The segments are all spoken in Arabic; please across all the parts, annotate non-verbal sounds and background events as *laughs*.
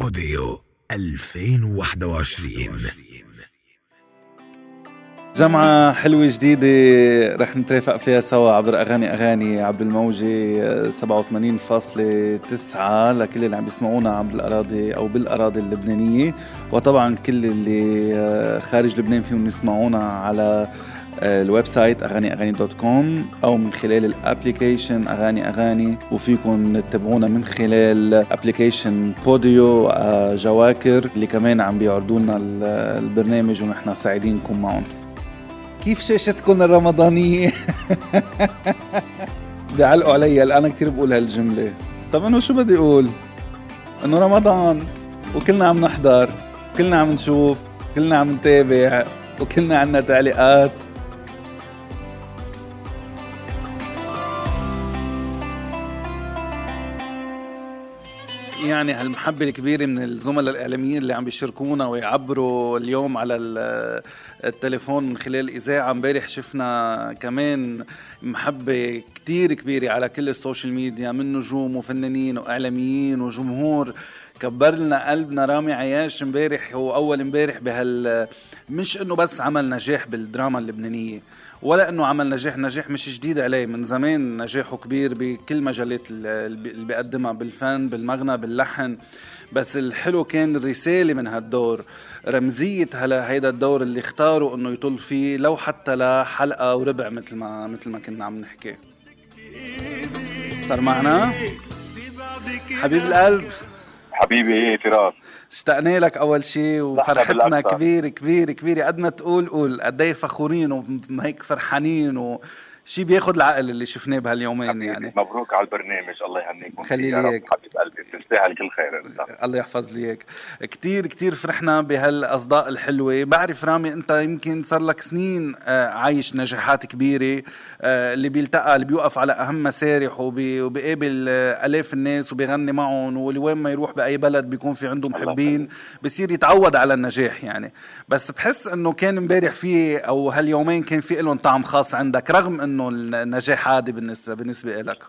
بوديو 2021 جمعة حلوة جديدة رح نترافق فيها سوا عبر أغاني أغاني عبر الموجة 87.9 لكل اللي عم بيسمعونا عبر الأراضي أو بالأراضي اللبنانية. وطبعا كل اللي آه، خارج لبنان فيهم يسمعونا على ال website أغاني أغاني dot com أو من خلال ال application أغاني أغاني وفيكم تتابعونا من خلال application بوديو آه، جواكر اللي كمان عم بيعرضوا لنا البرنامج ونحن سعيدين معهم كيف شاشتكم الرمضانية؟ *laughs* بيعلقوا علي أنا كثير بقول هالجملة طب انه شو بدي أقول؟ إنه رمضان وكلنا عم نحضر كلنا عم نشوف كلنا عم نتابع وكلنا عنا تعليقات يعني هالمحبة الكبيرة من الزملاء الإعلاميين اللي عم بيشاركونا ويعبروا اليوم على التليفون من خلال الإذاعة امبارح شفنا كمان محبة كتير كبيرة على كل ال social media من نجوم وفنانين وإعلاميين وجمهور. كبر لنا قلبنا. رامي عياش امبارح هو أول امبارح بهال مش إنه بس عمل نجاح بالدراما اللبنانية. ولا إنه عمل نجاح. نجاح مش جديد عليه. من زمان نجاحه كبير بكل مجالات اللي بيقدمها بالفن بالمغنى باللحن. بس الحلو كان الرسالة من هالدور. رمزية هلا هيدا الدور اللي اختاروا إنه يطل فيه لو حتى لحلقة وربع مثل ما مثل ما كنا عم نحكي. صار معنا؟ حبيب القلب. حبيبي إيه فراس اشتقنا لك أول شيء وفرحتنا كبيره كبيره كبيره قد ما تقول قول. قد إيه فخورين وهيك فرحانين و شيء بياخذ العقل اللي شفناه بهاليومين يعني. مبروك على البرنامج الله يهنيك خلي لي اياك حبيب قلبي بتستاهل كل خير انت الله. يحفظ لي اياك كثير كثير فرحنا بهالأصداء الحلوة. بعرف رامي أنت يمكن صار لك سنين آه، عايش نجاحات كبيرة آه، اللي بيلتقى اللي بيوقف على أهم مسارح وبيقابل آه، آلاف الناس وبيغني معهم ولوين ما يروح بأي بلد بيكون في عنده محبين بصير يتعود على النجاح يعني. بس بحس إنه كان امبارح في أو هاليومين كان في لهم طعم خاص عندك رغم إنه إنه النجاح عادي بالنسبة بالنسبة لك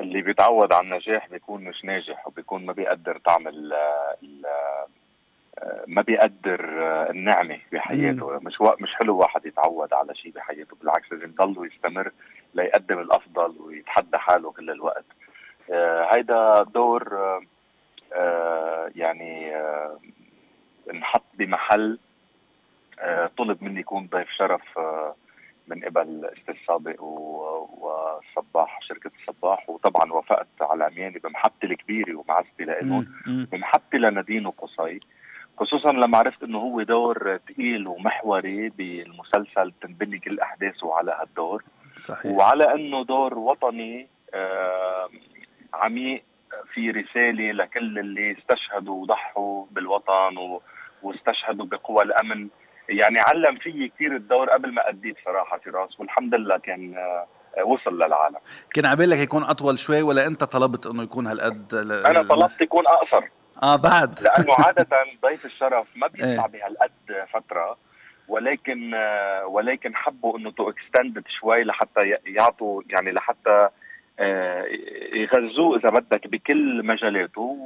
اللي بيتعود على النجاح بيكون مش ناجح وبيكون ما بيقدر طعم ال ما بيقدر النعمة بحياته. مم. مش مش حلو واحد يتعود على شيء بحياته بالعكس لازم يضل ويستمر ليقدم الأفضل ويتحدى حاله كل الوقت. آه هيدا دور آه, يعني آه انحط بمحل طلب مني يكون ضيف شرف من قبل أستاذ سابق وصباح شركة الصباح وطبعا وافقت على عمياني بمحبتي الكبيرة ومعزتي لهم بمحبتي لنادين وقصي. خصوصا لما عرفت إنه هو دور ثقيل ومحوري بالمسلسل تنبني كل أحداثه على هالدور. صحيح. وعلى إنه دور وطني عميق في رسالة لكل اللي استشهدوا وضحوا بالوطن واستشهدوا بقوى الأمن. يعني علم فيي كثير الدور قبل ما أديت صراحة فراس والحمد لله كان آه، وصل للعالم. كان عبالك يكون أطول شوي ولا أنت طلبت إنه يكون هالقد أنا طلبت يكون أقصر. آه بعد. لأنه عادة ضيف الشرف ما بيطلع *laughs* إيه. بهالقد فترة ولكن آه، ولكن حبوا إنه to extend it شوي لحتى يعطوا يعني لحتى آه، يغذوه إذا بدك بكل مجالاته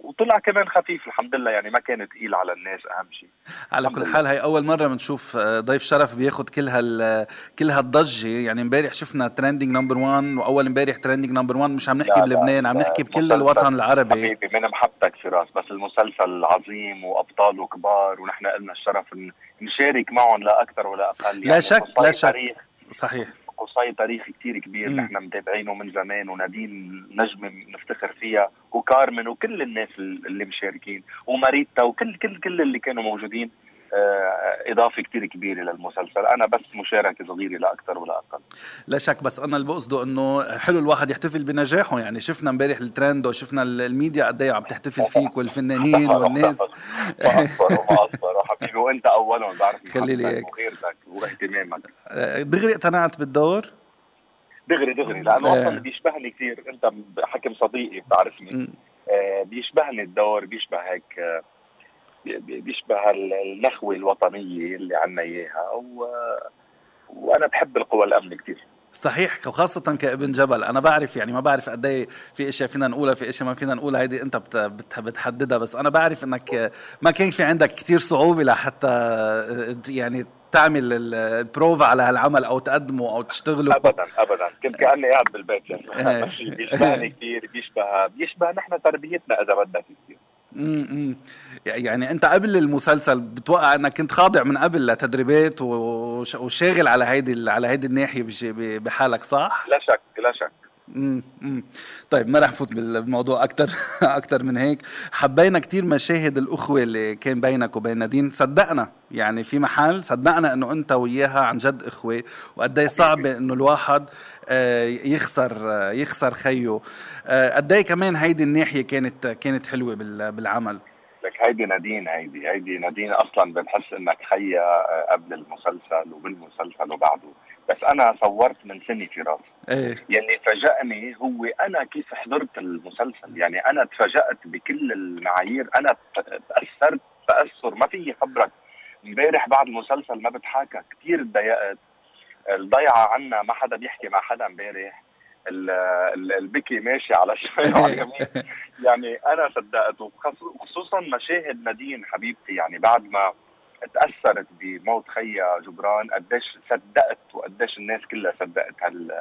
وطلع كمان خفيف الحمد لله يعني ما كان ثقيل على الناس أهم شيء. على كل حال هي أول مرة بنشوف آه، ضيف شرف بياخذ كل هال كل هالضجة. يعني امبارح شفنا trending number 1 وأول امبارح trending number 1 مش عم نحكي بلبنان عم نحكي بكل الوطن العربي. حبيبي من محبتك فراس بس المسلسل عظيم وابطاله كبار ونحن لنا الشرف نشارك معهم لا أكثر ولا أقل. يعني لا شك لا شك. صحيح. قصي تاريخ كتير كبير نحن متابعينه من زمان ونادين نجمه نفتخر فيها وكارمن وكل الناس اللي مشاركين وماريتا وكل كل كل اللي كانوا موجودين. إضافة كتير كبيرة للمسلسل. أنا بس مشاركة صغيرة لا أكثر ولا أقل. لا شك بس أنا اللي بقصده إنه حلو الواحد يحتفل بنجاحه. يعني شفنا امبارح الترند وشفنا الميديا قد إيه عم تحتفل فيك والفنانين *laughs* والناس. حبيبي وأنت أولهم بعرف خلي لي هيك. وغيرتك واهتمامك. آه، دغري اقتنعت بالدور؟ دغري دغري. لأنه آه. أصلا بيشبهني كثير. أنت حكم صديقي بتعرفني. آه بيشبهني الدور بيشبه هيك آه بيشبه النخوه الوطنيه اللي عنا إياها. و... وأنا بحب القوى الأمن كثير صحيح وخاصة كابن جبل. أنا بعرف يعني ما بعرف قد إيه في أشياء فينا نقولها في أشياء ما فينا نقولها. هيدي أنت بتحددها. بس أنا بعرف إنك ما كان في عندك كثير صعوبة لحتى يعني تعمل البروفا على هالعمل أو تقدمه أو تشتغله. ابدا ابدا. كنت كأني قاعد بالبيت. يعني بيشبهني كثير بيشبه بيشبه نحن تربيتنا إذا بدك كثير يعني انت قبل المسلسل بتوقع انك كنت خاضع من قبل لتدريبات وشاغل على هيدي على هيدي الناحية بحالك صح؟ لا شك امم طيب ما رح نفوت بالموضوع أكثر *laughs* أكثر من هيك. حبينا كثير مشاهد الأخوة اللي كان بينك وبين نادين. صدقنا يعني في محل صدقنا إنه أنت وياها عن جد إخوة وقد إيه صعب إنه الواحد آه، يخسر آه، يخسر خيه. آه، قد إيه كمان هيدي الناحية كانت كانت حلوة بالعمل؟ لك هيدي نادين هيدي هيدي نادين أصلا بنحس إنك خيا قبل المسلسل وبالمسلسل وبعده. بس أنا صورت من سنه في راسي إيه. يلي فاجأني هو أنا كيف حضرت المسلسل. يعني أنا تفاجأت بكل المعايير. أنا تأثرت تأثر. ما في خبرك. امبارح بعد المسلسل ما بتحاكى. كثير تضايقت الضيعة عنا ما حدا بيحكي مع حدا امبارح. البكي ماشي على الشمال وعلى اليمين. يعني أنا صدقت. وخصوصا مشاهد نادين حبيبتي. يعني بعد ما تأثرت بموت خيا جبران قديش صدقت وقديش الناس كلها صدقت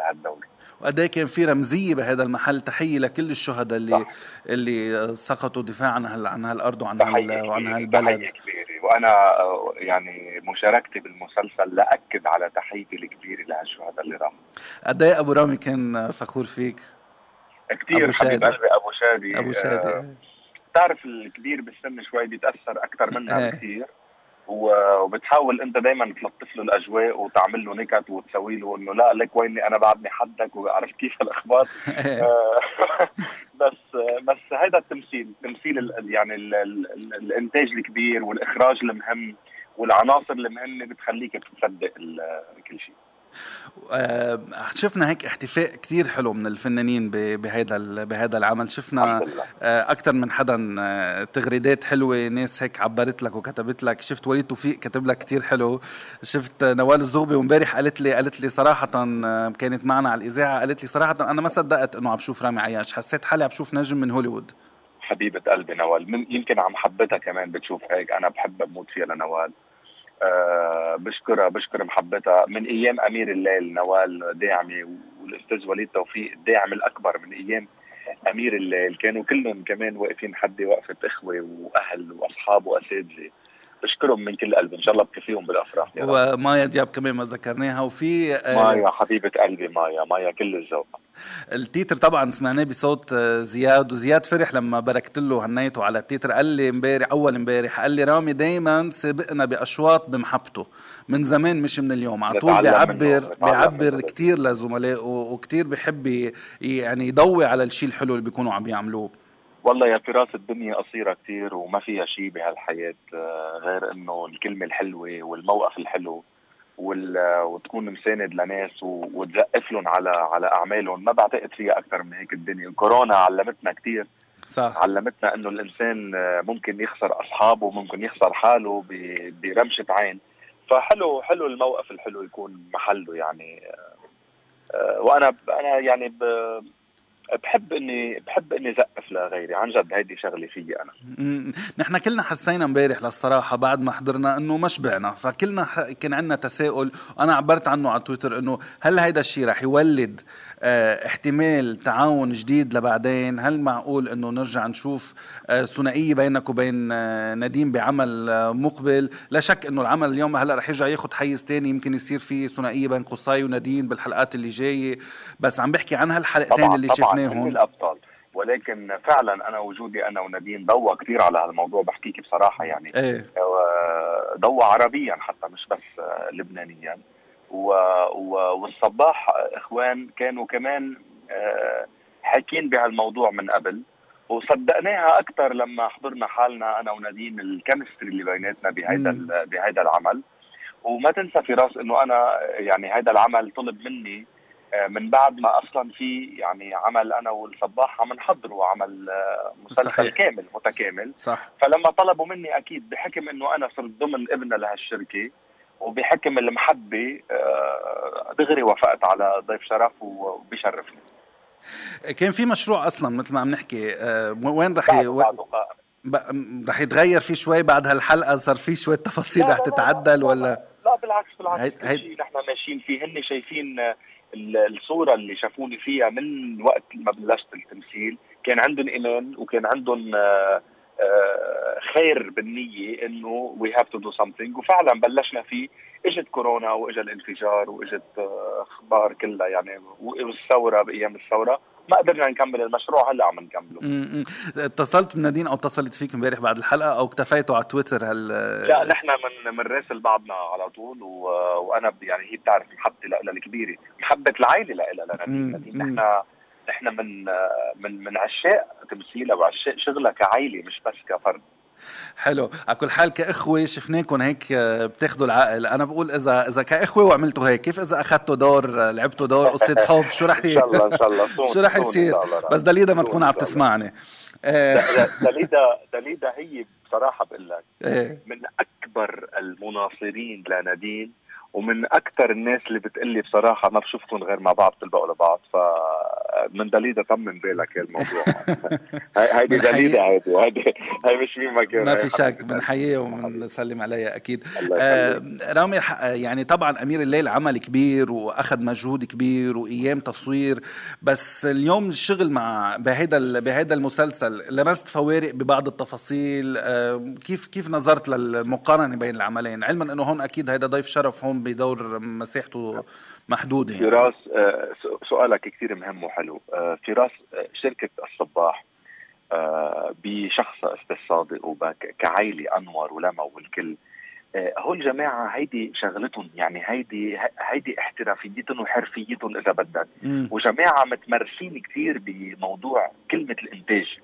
هالدوري وقد كان في رمزية بهذا المحل تحية لكل الشهداء اللي صح. اللي سقطوا دفاعا عن عن هالأرض وعن هال وعن هالبلد. كبيرة. وأنا يعني مشاركتي بالمسلسل لاكد على تحيتي الكبيرة لهالشهداء اللي راحوا قد إيه أبو رامي كان فخور فيك؟ كثير أبو شادي. أبو شادي. أبو شادي آه بتعرف الكبير بالسن شوي بيتأثر أكثر منا إيه. بكثير وبتحاول انت دائما تلطف له الأجواء وتعمل له نكت وتسوي له إنه لا لك ويني أنا بعدني حدك وعرفت كيف الأخبار. *laughs* آه، *laughs* بس بس هذا التمثيل تمثيل يعني ال ال ال الإنتاج الكبير والإخراج المهم والعناصر المهمة بتخليك تصدق كل شيء. شفنا هيك احتفاء كتير حلو من الفنانين بهذا بهذا العمل. شفنا آه، أكثر من حدا آه، تغريدات حلوة ناس هيك عبرت لك وكتبت لك. شفت وليد توفيق كتب لك كتير حلو. شفت نوال الزغبي وامبارح قالت لي قالت لي صراحة كانت معنا على الإذاعة قالت لي صراحة أنا ما صدقت إنه عم بشوف رامي عياش. حسيت حالي عم بشوف نجم من هوليوود. حبيبة قلبي نوال من يمكن عم حبتها كمان بتشوف هيك. أنا بحب بموت فيها لنوال. آه بشكرها بشكر محبتها. من أيام أمير الليل نوال داعمة والأستاذ وليد توفيق الداعم الأكبر من أيام أمير الليل. كانوا كلهم كمان واقفين حدي وقفة إخوة وأهل وأصحاب وأساتذة. بشكرهم من كل قلب إن شاء الله بكفيهم بالأفراح. ومايا دياب كمان ما ذكرناها. وفي آه، مايا حبيبة قلبي مايا. مايا كل الذوق. التيتر طبعا سمعناه بصوت آه، زياد. وزياد فرح لما باركت له هنيته على التيتر. قال لي امبارح أول امبارح قال لي رامي دايما سابقنا بأشواط بمحبته. من زمان مش من اليوم. على طول بيعبر بيعبر كثير لزملائه وكثير بحب يعني يضوي على الشيء الحلو اللي بيكونوا عم يعملوه. والله يا فراس الدنيا قصيرة كتير وما فيها شيء بهالحياة آه، غير إنه الكلمة الحلوة والموقف الحلو وتكون مساند لناس وتزقف لهم على على أعمالهم. ما بعتقد فيها أكثر من هيك الدنيا. كورونا علمتنا كثير صح. علمتنا إنه الإنسان آه، ممكن يخسر أصحابه ممكن يخسر حاله برمشة عين. فحلو حلو الموقف الحلو يكون محله يعني آه، وأنا أنا يعني بحب اني بحب إني زقف لغيري عن جد هيدي شغلة فيي أنا. نحن كلنا حسينا امبارح للصراحة بعد ما حضرنا إنه ما شبعنا فكلنا كان عندنا تساؤل وأنا عبرت عنه على تويتر إنه هل هيدا الشيء رح يولد آه احتمال تعاون جديد لبعدين؟ هل معقول إنه نرجع نشوف آه ثنائية بينك وبين آه نديم بعمل آه مقبل؟ لا شك إنه العمل اليوم هلأ رح يرجع ياخذ حيز تاني يمكن يصير في ثنائية بين قصاي وندين بالحلقات اللي جاية. بس عم بحكي عن هالحلقتين اللي شفناهم. شفناهم الأبطال. ولكن فعلا أنا وجودي أنا وندين ضوى كثير على هالموضوع بحكيك بصراحة يعني. إيه. ضوى عربيا حتى مش بس لبنانيا. و... و... والصباح إخوان كانوا كمان آه، حاكين بهالموضوع من قبل. وصدقناها أكثر لما حضرنا حالنا أنا ونادين الكيمستري اللي بيناتنا بهيدا بهيدا العمل. وما تنسى فراس إنه أنا يعني هيدا العمل طلب مني آه، من بعد ما أصلا في يعني عمل أنا والصباح عم نحضره عمل آه، مسلسل صحيح. كامل متكامل. صح. فلما طلبوا مني أكيد بحكم إنه أنا صرت ضمن ابنه لهالشركة وبحكم المحبة آه، دغري وافقت على ضيف شرف وبيشرفني. كان في مشروع أصلا مثل ما عم نحكي آه، وين رح. رح يتغير فيه شوي بعد هالحلقة؟ صار في شوية تفاصيل رح تتعدل ولا؟ لا بالعكس بالعكس. هيد هيد نحن ماشيين فيه هن شايفين الصورة اللي شافوني فيها من وقت ما بلشت التمثيل كان عندهم إيمان وكان عندهم آه، آه، خير بالنية إنه we have to do something وفعلا بلشنا فيه. إجت كورونا واجى الانفجار وإجت آه، أخبار كلها يعني والثورة بأيام الثورة. ما قدرنا نكمل المشروع هلا عم نكمله. اتصلت بنادين أو اتصلت فيك امبارح بعد الحلقة أو اكتفيتوا على تويتر هل لا نحن من بنراسل بعضنا على طول و... وأنا يعني هي بتعرف محبتي لها الكبيره محبة العائلة لها لنادين. نحن نحن من من من عشاق تمثيلها وعشاق شغلها كعائلة مش بس كفرد. حلو. على كل حال كإخوة شفناكم هيك آه، بتاخذوا العقل. أنا بقول إذا إذا كإخوة وعملتوا هيك كيف إذا اخذتوا دور آه، لعبتوا دور *laughs* قصة حب؟ شو رح ي... إن شاء الله إن شاء الله. *laughs* شو رح يصير؟ بس دليدا ما تكون عم تسمعني. آه. دليدا دليدا هي بصراحة بقول لك إيه. من أكبر المناصرين لنادين ومن أكثر الناس اللي بتقلي بصراحة ما بشوفكم غير مع بعض تلبقوا لبعض. فمن دليدا طمن بالك الموضوع. هيدي دليدا هيدي هي مش مين ما كان ما في شك. بنحييها وبنسلم عليها أكيد. آه رامي يعني طبعا أمير الليل عمل كبير وأخذ مجهود كبير وأيام تصوير بس اليوم الشغل مع بهيدا بهيدا المسلسل لمست فوارق ببعض التفاصيل. آه كيف كيف نظرت للمقارنة بين العملين؟ علما إنه هون أكيد هيدا ضيف شرف هون بدور مساحته محدوده يعني. فراس آه، سؤالك كثير مهم وحلو. آه، فراس آه، شركة الصباح بشخص أستاذ صادق وكعائله أنور ولما والكل. هول جماعة هيدي شغلتهم يعني هيدي هيدي احترافيتهم وحرفيتهم إذا بدك. وجماعة متمرسين كثير بموضوع كلمة الإنتاج.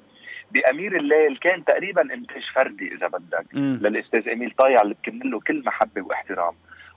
بأمير الليل كان تقريبا إنتاج فردي إذا بدك. للأستاذ اميل طايع اللي بكمل له كل محبة واحترام.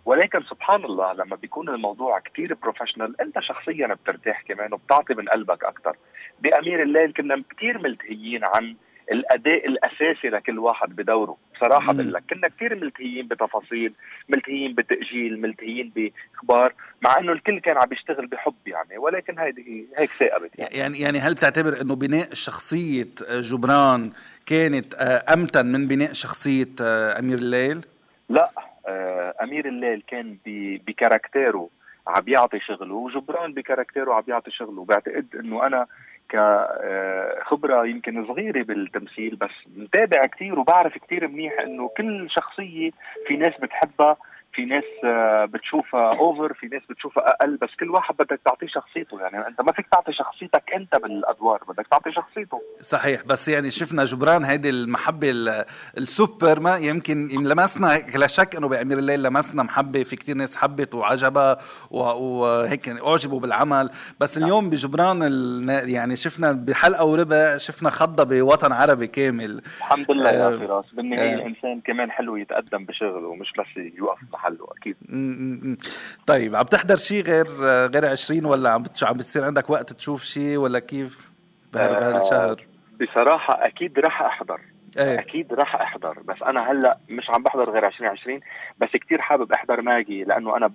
ولكن سبحان الله لما بيكون الموضوع كتير professional أنت شخصيا بترتاح كمان وبتعطي من قلبك أكثر بأمير الليل كنا كتير ملتهيين عن الأداء الأساسي لكل واحد بدوره. بصراحة بقول لك كنا كثير ملتهيين بتفاصيل ملتهيين بتأجيل ملتهيين بإخبار مع إنه الكل كان عم يشتغل بحب يعني ولكن هيدي هيك ثاقبت يعني. يعني يعني هل بتعتبر إنه بناء شخصية جبران كانت آه، أمتن من بناء شخصية آه، أمير الليل؟ لا. آه، أمير الليل كان بكاركتيره عم يعطي شغله وجبران بكاركتيره عم يعطي شغله. بعتقد إنه أنا كخبره يمكن صغيرة بالتمثيل بس متابع كثير وبعرف كثير منيح إنه كل شخصية في ناس بتحبها في ناس آه، بتشوفها over في ناس بتشوفها أقل بس كل واحد بدك تعطيه شخصيته. يعني أنت ما فيك تعطي شخصيتك أنت بالأدوار بدك تعطي شخصيته. صحيح بس يعني شفنا جبران هيدي المحبة السوبر ما يمكن لمسنا لا شك إنه بأمير الليل لمسنا محبة. في كتير ناس حبت وعجبها وهيك أعجبوا بالعمل. بس نعم. اليوم بجبران يعني شفنا بحلقة وربع شفنا خضة بوطن عربي كامل. الحمد لله آه يا فراس. بالنهاية آه. الإنسان كمان حلو يتقدم بشغله مش بس يوقف. محله أكيد طيب عم تحضر شيء غير غير 20 ولا عم عم بتصير عندك وقت تشوف شيء ولا كيف بهالشهر؟ آه بصراحة أكيد رح أحضر إيه. أكيد راح أحضر بس أنا هلأ مش عم بحضر غير 2020 بس كتير حابب أحضر ماجي لأنه أنا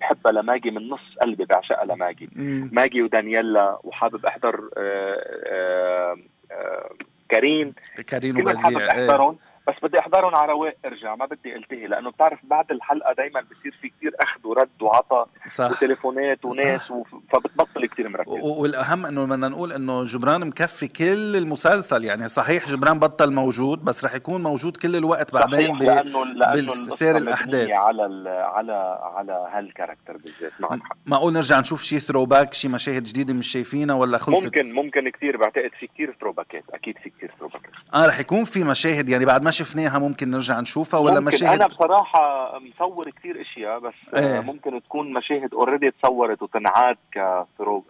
بحبها لماجي من نص قلبي بعشقها لماجي مم. ماجي ودانييلا وحابب أحضر آآ آه، آآ آه، آآ كريم كريم وبديع حابب احضرهم إيه. بس بدي احضرهم على رواق ارجع ما بدي ألتهي لأنه بتعرف بعد الحلقة دائما بصير في كثير أخذ ورد وعطى صح. وتليفونات وناس و... فبتبطل كثير مركز. والأهم إنه بدنا نقول إنه جبران مكفي كل المسلسل يعني صحيح جبران بطل موجود بس رح يكون موجود كل الوقت بعدين ب... لأنه بسير الأحداث. على ال... على على هالكاركتر بالذات معك حق. معقول نرجع نشوف شيء throwback شيء مشاهد جديدة مش شايفينها ولا خلصت؟ ممكن ممكن كثير بعتقد في كثير throw أكيد في كثير throwback ات آه رح يكون في مشاهد يعني بعد ما شفناها ممكن نرجع نشوفها ولا ممكن مشاهد أنا بصراحة مصور كثير أشياء بس إيه. ممكن تكون مشاهد already تصورت وتنعاد ك throw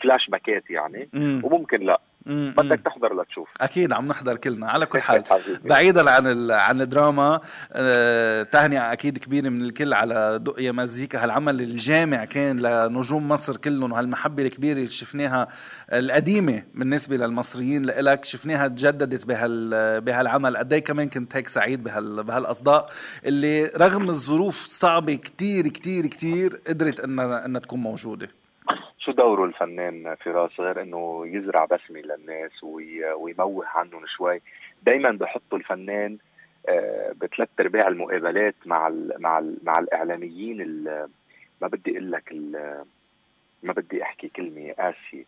ك flashback ات يعني مم. وممكن لا. بدك تحضر لتشوف. أكيد عم نحضر كلنا. على كل حال بعيدا عن عن الدراما آه تهنئة أكيد كبيرة من الكل على دقيا مزيكا. هالعمل الجامع كان لنجوم مصر كلهم وهالمحبة الكبيرة اللي شفناها القديمة بالنسبة للمصريين لإلك شفناها تجددت بهال بهالعمل. قد إيه كمان كنت هيك سعيد بهال بهالأصداء اللي رغم الظروف صعبة كتير كتير كتير قدرت إنها إنها تكون موجودة. شو دوره الفنان فراس غير إنه يزرع بسمة للناس ويموه عنهم شوي. دائما بحطوا الفنان آه، بثلاث أرباع المقابلات مع ال مع ال مع الإعلاميين ما بدي أقول لك ما بدي أحكي كلمة قاسية.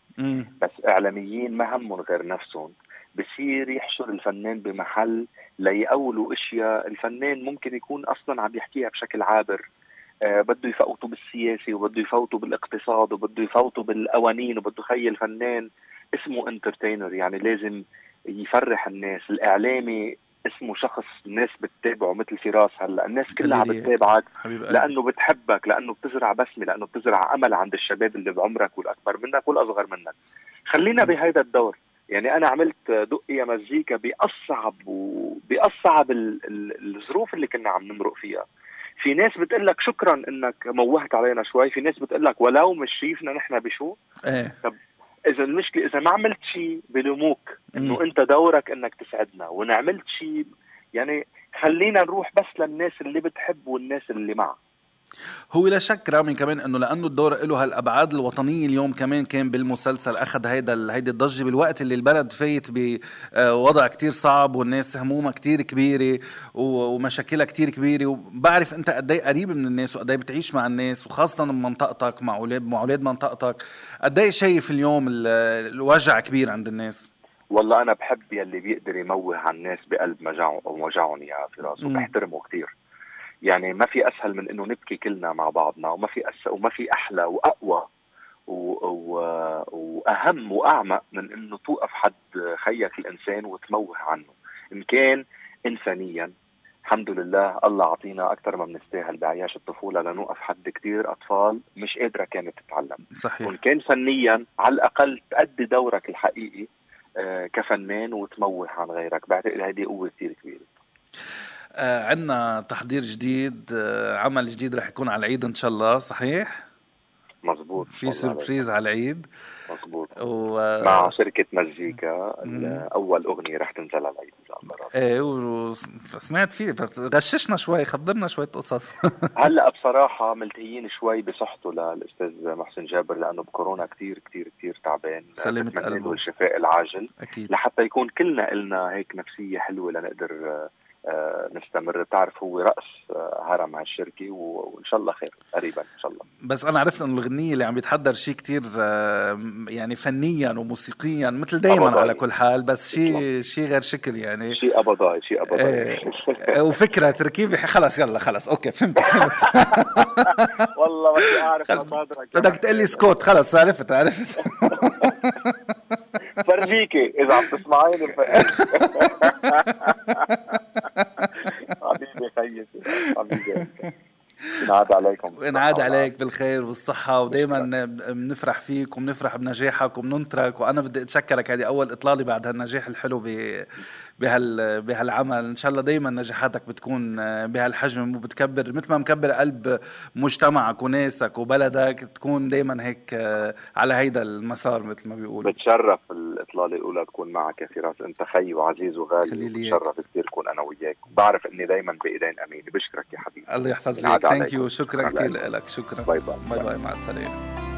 بس إعلاميين ما همهم غير نفسهم. بصير يحشر الفنان بمحل ليقولوا أشياء الفنان ممكن يكون أصلا عم يحكيها بشكل عابر. بده يفوتوا بالسياسة وبده يفوتوا بالاقتصاد وبده يفوتوا بالقوانين وبده يخلي الفنان اسمه انترتينر يعني لازم يفرح الناس. الإعلامي اسمه شخص الناس بتتابعه مثل فراس هلأ. الناس كلها عم بتتابعك لأنه بتحبك لأنه بتزرع بسمة لأنه بتزرع أمل عند الشباب اللي بعمرك والأكبر منك والأصغر منك. خلينا بهيدا الدور. يعني أنا عملت دقية مزيكا بأصعب وباصعب الظروف اللي كنا عم نمرق فيها. في ناس بتقول لك شكرا إنك موهت علينا شوي في ناس بتقول لك ولو مش شايفنا نحن بشو؟ إيه. طب إذا المشكلة إذا ما عملت شيء بلوموك إنه أنت دورك إنك تسعدنا وإن عملت شيء يعني خلينا نروح بس للناس اللي بتحب والناس اللي معك. هو لا شك رامي كمان إنه لأنه الدور له هالابعاد الوطنية اليوم كمان كان بالمسلسل أخذ هيدا هيدي الضجة بالوقت اللي البلد فايت بوضع كتير صعب والناس همومها كتير كبيرة ومشاكلها كتير كبيرة وبعرف أنت قد إيه قريب من الناس وقد إيه بتعيش مع الناس وخاصة بمنطقتك مع أولاد مع أولاد منطقتك. قد إيه شايف اليوم الوجع كبير عند الناس؟ والله أنا بحب يلي بيقدر يموه على الناس بقلب مجاعهم أو وجعهم يا فراس وبحترمه كثير يعني ما في أسهل من إنه نبكي كلنا مع بعضنا وما في أس... وما في أحلى وأقوى و... و... وأهم وأعمق من إنه توقف حد خيك الإنسان وتموه عنه. إن كان انسانيا الحمد لله الله عطينا أكثر ما بنستاهل بعياش الطفولة لنوقف حد كثير أطفال مش قادرة كانت تتعلم. صحيح. وإن كان فنيا على الأقل تأدي دورك الحقيقي آه كفنان وتموه عن غيرك. بعتقد هذه قوة كثير كبيرة. عندنا تحضير جديد آه عمل جديد رح يكون على العيد إن شاء الله صحيح؟ مظبوط في سربريز على العيد. مظبوط. و... مع شركة مزيكا أول أغنية رح تنزل على العيد إن شاء الله إيه وسمعت فيه غششنا شوي خبرنا شوية قصص *laughs* هلأ بصراحة ملتهيين شوي بصحته للأستاذ محسن جابر لأنه بكورونا كتير كتير كتير تعبان. سلمت قلبه. الشفاء العاجل. أكيد. لحتى يكون كلنا إلنا هيك نفسية حلوة لنقدر آه، نستمر. بتعرف هو رأس آه، هرم هالشركه وإن شاء الله خير. قريبا إن شاء الله. بس أنا عرفت انه الغنيه اللي عم يتحضر شيء كتير آه، يعني فنيا وموسيقيا مثل دائما على كل حال بس شيء شيء غير شكل يعني. شيء ابضاي شيء ابضاي إيه. وفكرة تركيبه خلص يلا خلص okay فهمت فهمت. *laughs* والله ما أعرف بدك تقول لي سكوت خلص عرفت عرفت. *laughs* فرجيكي إذا عم تسمعيني. *laughs* ينعاد عليكم. ينعاد عليك بالخير والصحة ودايما بنفرح فيك وبنفرح بنجاحك وبننطرك وأنا بدي أتشكرك. هذه أول إطلالي بعد هالنجاح الحلو بهال بهالعمل. إن شاء الله دائما نجاحاتك بتكون بهالحجم وبتكبر. مثل ما مكبر قلب مجتمعك وناسك وبلدك تكون دائما هيك على هيدا المسار مثل ما بيقولوا. بتشرف الإطلالة الأولى تكون معك يا فراس. أنت خي وعزيز وغالي بتشرف كثير كون أنا وياك. بعرف إني دائما بإيدين امين بشكرك يا حبيبي. الله يحفظ لك thank you شكرا كثير لك. شكرا. bye bye. bye bye. مع السلامة.